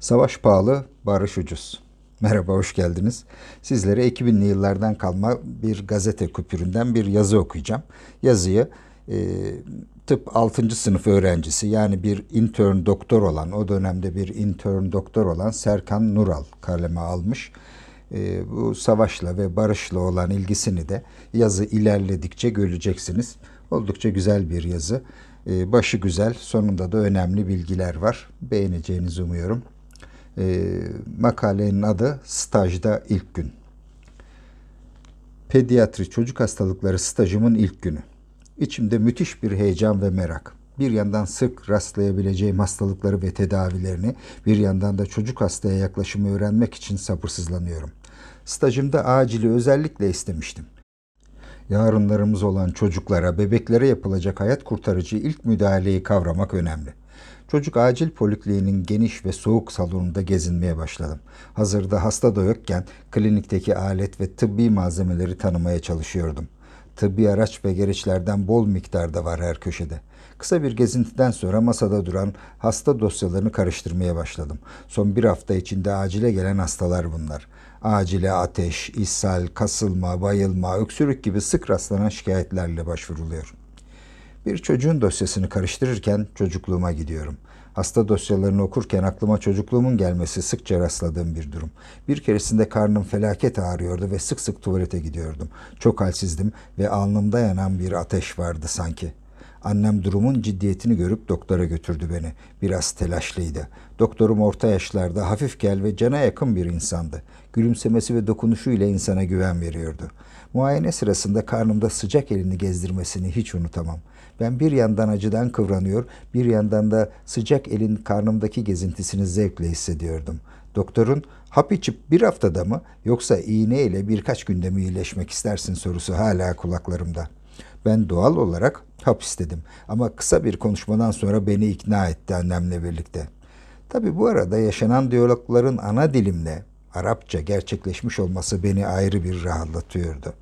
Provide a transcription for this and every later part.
Savaş pahalı, barış ucuz. Merhaba, hoş geldiniz. Sizlere 2000'li yıllardan kalma bir gazete küpüründen bir yazı okuyacağım. Yazıyı e, tıp 6. sınıf öğrencisi yani bir intern doktor olan, o dönemde bir intern doktor olan Serkan Nural kaleme almış. E, bu savaşla ve barışla olan ilgisini de yazı ilerledikçe göreceksiniz. Oldukça güzel bir yazı. E, başı güzel, sonunda da önemli bilgiler var. Beğeneceğinizi umuyorum. E, makalenin adı Stajda İlk Gün. Pediatri çocuk hastalıkları stajımın ilk günü. İçimde müthiş bir heyecan ve merak. Bir yandan sık rastlayabileceğim hastalıkları ve tedavilerini, bir yandan da çocuk hastaya yaklaşımı öğrenmek için sabırsızlanıyorum. Stajımda acili özellikle istemiştim. Yarınlarımız olan çocuklara, bebeklere yapılacak hayat kurtarıcı ilk müdahaleyi kavramak önemli. Çocuk acil polikliğinin geniş ve soğuk salonunda gezinmeye başladım. Hazırda hasta da yokken klinikteki alet ve tıbbi malzemeleri tanımaya çalışıyordum. Tıbbi araç ve gereçlerden bol miktarda var her köşede. Kısa bir gezintiden sonra masada duran hasta dosyalarını karıştırmaya başladım. Son bir hafta içinde acile gelen hastalar bunlar. Acile ateş, ishal, kasılma, bayılma, öksürük gibi sık rastlanan şikayetlerle başvuruluyor. Bir çocuğun dosyasını karıştırırken çocukluğuma gidiyorum. Hasta dosyalarını okurken aklıma çocukluğumun gelmesi sıkça rastladığım bir durum. Bir keresinde karnım felaket ağrıyordu ve sık sık tuvalete gidiyordum. Çok halsizdim ve alnımda yanan bir ateş vardı sanki. Annem durumun ciddiyetini görüp doktora götürdü beni. Biraz telaşlıydı. Doktorum orta yaşlarda, hafif gel ve cana yakın bir insandı. Gülümsemesi ve dokunuşuyla insana güven veriyordu. Muayene sırasında karnımda sıcak elini gezdirmesini hiç unutamam. Ben bir yandan acıdan kıvranıyor, bir yandan da sıcak elin karnımdaki gezintisini zevkle hissediyordum. Doktorun hap içip bir haftada mı yoksa iğne ile birkaç günde mi iyileşmek istersin sorusu hala kulaklarımda. Ben doğal olarak hap istedim ama kısa bir konuşmadan sonra beni ikna etti annemle birlikte. Tabi bu arada yaşanan diyalogların ana dilimle Arapça gerçekleşmiş olması beni ayrı bir rahatlatıyordu.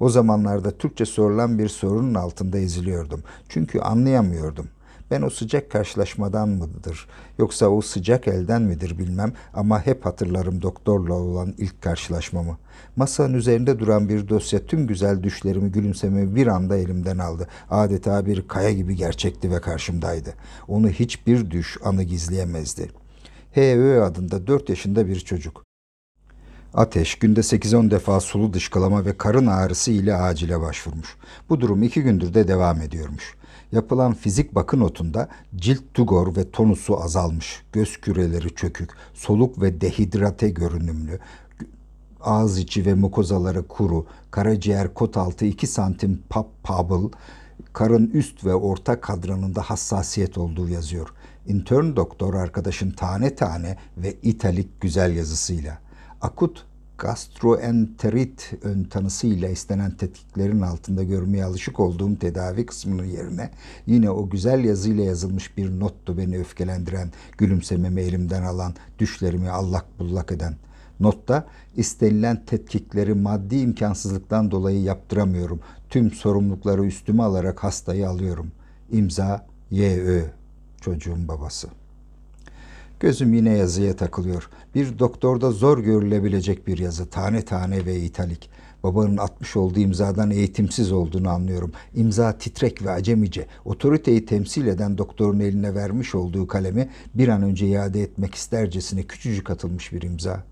O zamanlarda Türkçe sorulan bir sorunun altında eziliyordum. Çünkü anlayamıyordum. Ben o sıcak karşılaşmadan mıdır yoksa o sıcak elden midir bilmem ama hep hatırlarım doktorla olan ilk karşılaşmamı. Masanın üzerinde duran bir dosya tüm güzel düşlerimi gülümsememi bir anda elimden aldı. Adeta bir kaya gibi gerçekti ve karşımdaydı. Onu hiçbir düş anı gizleyemezdi. H.Ö. adında 4 yaşında bir çocuk. Ateş günde 8-10 defa sulu dışkılama ve karın ağrısı ile acile başvurmuş. Bu durum iki gündür de devam ediyormuş. Yapılan fizik bakı notunda cilt tugor ve tonusu azalmış, göz küreleri çökük, soluk ve dehidrate görünümlü, ağız içi ve mukozaları kuru, karaciğer kot altı 2 santim pap pabıl, karın üst ve orta kadranında hassasiyet olduğu yazıyor. Intern doktor arkadaşın tane tane ve italik güzel yazısıyla. Akut gastroenterit ön tanısıyla istenen tetkiklerin altında görmeye alışık olduğum tedavi kısmının yerine yine o güzel yazıyla yazılmış bir nottu beni öfkelendiren, gülümsememi elimden alan, düşlerimi allak bullak eden. Notta istenilen tetkikleri maddi imkansızlıktan dolayı yaptıramıyorum. Tüm sorumlulukları üstüme alarak hastayı alıyorum. İmza Y.Ö. Çocuğun babası. Gözüm yine yazıya takılıyor. Bir doktorda zor görülebilecek bir yazı. Tane tane ve italik. Babanın atmış olduğu imzadan eğitimsiz olduğunu anlıyorum. İmza titrek ve acemice. Otoriteyi temsil eden doktorun eline vermiş olduğu kalemi bir an önce iade etmek istercesine küçücük atılmış bir imza.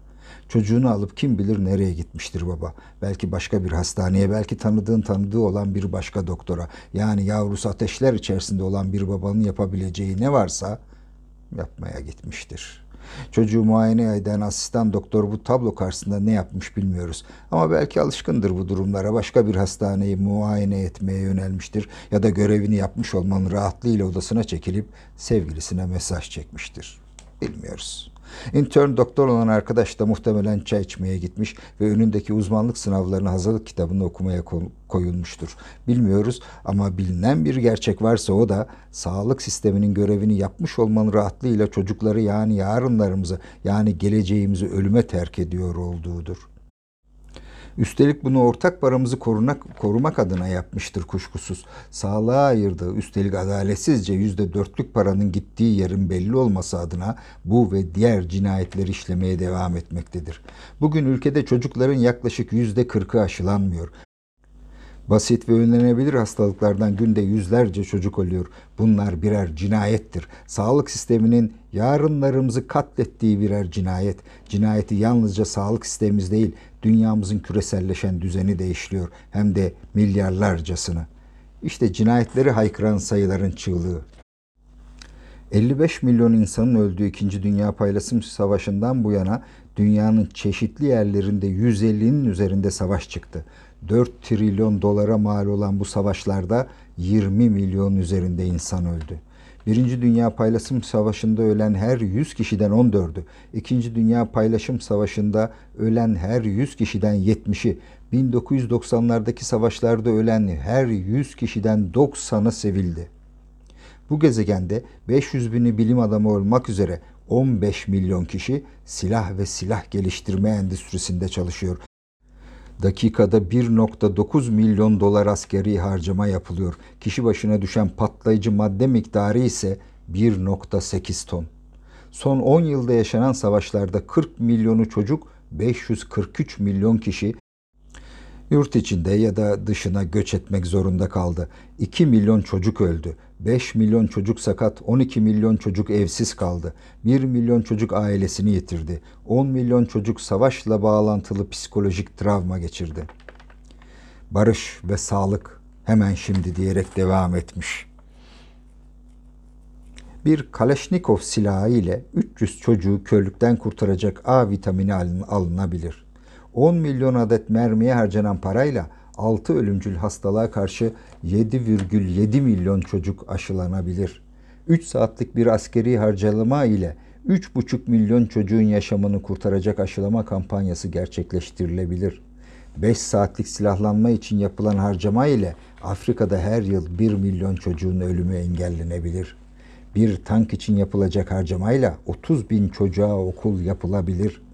Çocuğunu alıp kim bilir nereye gitmiştir baba. Belki başka bir hastaneye, belki tanıdığın tanıdığı olan bir başka doktora. Yani yavrusu ateşler içerisinde olan bir babanın yapabileceği ne varsa yapmaya gitmiştir. Çocuğu muayene eden asistan doktor bu tablo karşısında ne yapmış bilmiyoruz. Ama belki alışkındır bu durumlara. Başka bir hastaneyi muayene etmeye yönelmiştir. Ya da görevini yapmış olmanın rahatlığıyla odasına çekilip sevgilisine mesaj çekmiştir. Bilmiyoruz. Intern doktor olan arkadaş da muhtemelen çay içmeye gitmiş ve önündeki uzmanlık sınavlarını hazırlık kitabını okumaya koyulmuştur. Bilmiyoruz ama bilinen bir gerçek varsa o da sağlık sisteminin görevini yapmış olmanın rahatlığıyla çocukları yani yarınlarımızı yani geleceğimizi ölüme terk ediyor olduğudur. Üstelik bunu ortak paramızı korunak, korumak adına yapmıştır kuşkusuz. Sağlığa ayırdığı üstelik adaletsizce yüzde dörtlük paranın gittiği yerin belli olması adına bu ve diğer cinayetleri işlemeye devam etmektedir. Bugün ülkede çocukların yaklaşık yüzde kırkı aşılanmıyor. Basit ve önlenebilir hastalıklardan günde yüzlerce çocuk ölüyor. Bunlar birer cinayettir. Sağlık sisteminin yarınlarımızı katlettiği birer cinayet. Cinayeti yalnızca sağlık sistemimiz değil, dünyamızın küreselleşen düzeni de işliyor. Hem de milyarlarcasını. İşte cinayetleri haykıran sayıların çığlığı. 55 milyon insanın öldüğü 2. Dünya Paylaşım Savaşı'ndan bu yana dünyanın çeşitli yerlerinde 150'nin üzerinde savaş çıktı. 4 trilyon dolara mal olan bu savaşlarda 20 milyon üzerinde insan öldü. Birinci Dünya Paylaşım Savaşı'nda ölen her 100 kişiden 14'ü, İkinci Dünya Paylaşım Savaşı'nda ölen her 100 kişiden 70'i, 1990'lardaki savaşlarda ölen her 100 kişiden 90'ı sevildi. Bu gezegende 500 bini bilim adamı olmak üzere 15 milyon kişi silah ve silah geliştirme endüstrisinde çalışıyor. Dakikada 1.9 milyon dolar askeri harcama yapılıyor. Kişi başına düşen patlayıcı madde miktarı ise 1.8 ton. Son 10 yılda yaşanan savaşlarda 40 milyonu çocuk, 543 milyon kişi yurt içinde ya da dışına göç etmek zorunda kaldı. 2 milyon çocuk öldü. 5 milyon çocuk sakat, 12 milyon çocuk evsiz kaldı. 1 milyon çocuk ailesini yitirdi. 10 milyon çocuk savaşla bağlantılı psikolojik travma geçirdi. Barış ve sağlık hemen şimdi diyerek devam etmiş. Bir Kaleşnikov silahı ile 300 çocuğu körlükten kurtaracak A vitamini alınabilir. 10 milyon adet mermiye harcanan parayla 6 ölümcül hastalığa karşı 7,7 milyon çocuk aşılanabilir. 3 saatlik bir askeri harcalama ile 3,5 milyon çocuğun yaşamını kurtaracak aşılama kampanyası gerçekleştirilebilir. 5 saatlik silahlanma için yapılan harcama ile Afrika'da her yıl 1 milyon çocuğun ölümü engellenebilir. Bir tank için yapılacak harcamayla 30 bin çocuğa okul yapılabilir.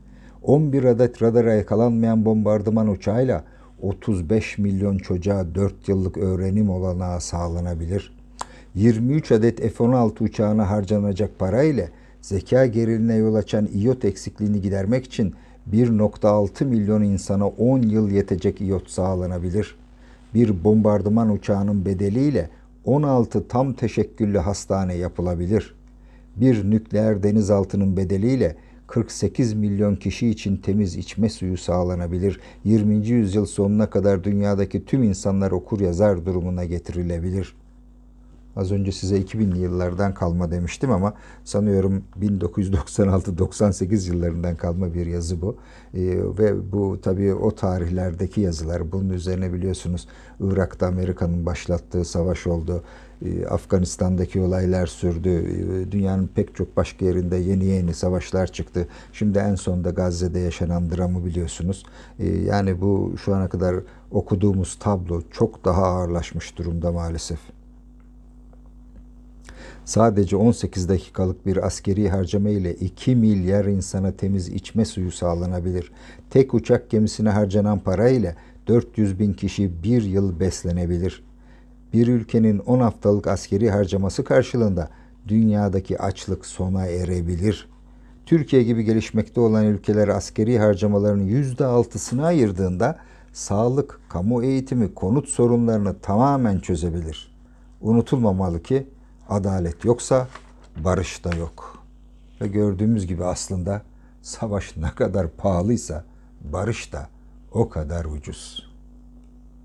11 adet radara yakalanmayan bombardıman uçağıyla 35 milyon çocuğa 4 yıllık öğrenim olanağı sağlanabilir. 23 adet F-16 uçağına harcanacak para ile zeka geriline yol açan iyot eksikliğini gidermek için 1.6 milyon insana 10 yıl yetecek iyot sağlanabilir. Bir bombardıman uçağının bedeliyle 16 tam teşekküllü hastane yapılabilir. Bir nükleer denizaltının bedeliyle 48 milyon kişi için temiz içme suyu sağlanabilir. 20. yüzyıl sonuna kadar dünyadaki tüm insanlar okur yazar durumuna getirilebilir. Az önce size 2000'li yıllardan kalma demiştim ama sanıyorum 1996-98 yıllarından kalma bir yazı bu. Ee, ve bu tabii o tarihlerdeki yazılar. Bunun üzerine biliyorsunuz Irak'ta Amerika'nın başlattığı savaş oldu. Ee, Afganistan'daki olaylar sürdü. Ee, dünyanın pek çok başka yerinde yeni yeni savaşlar çıktı. Şimdi en sonunda Gazze'de yaşanan dramı biliyorsunuz. Ee, yani bu şu ana kadar okuduğumuz tablo çok daha ağırlaşmış durumda maalesef. Sadece 18 dakikalık bir askeri harcama ile 2 milyar insana temiz içme suyu sağlanabilir. Tek uçak gemisine harcanan para ile 400 bin kişi bir yıl beslenebilir. Bir ülkenin 10 haftalık askeri harcaması karşılığında dünyadaki açlık sona erebilir. Türkiye gibi gelişmekte olan ülkeler askeri harcamaların %6'sını ayırdığında sağlık, kamu eğitimi, konut sorunlarını tamamen çözebilir. Unutulmamalı ki Adalet yoksa barış da yok. Ve gördüğümüz gibi aslında savaş ne kadar pahalıysa barış da o kadar ucuz.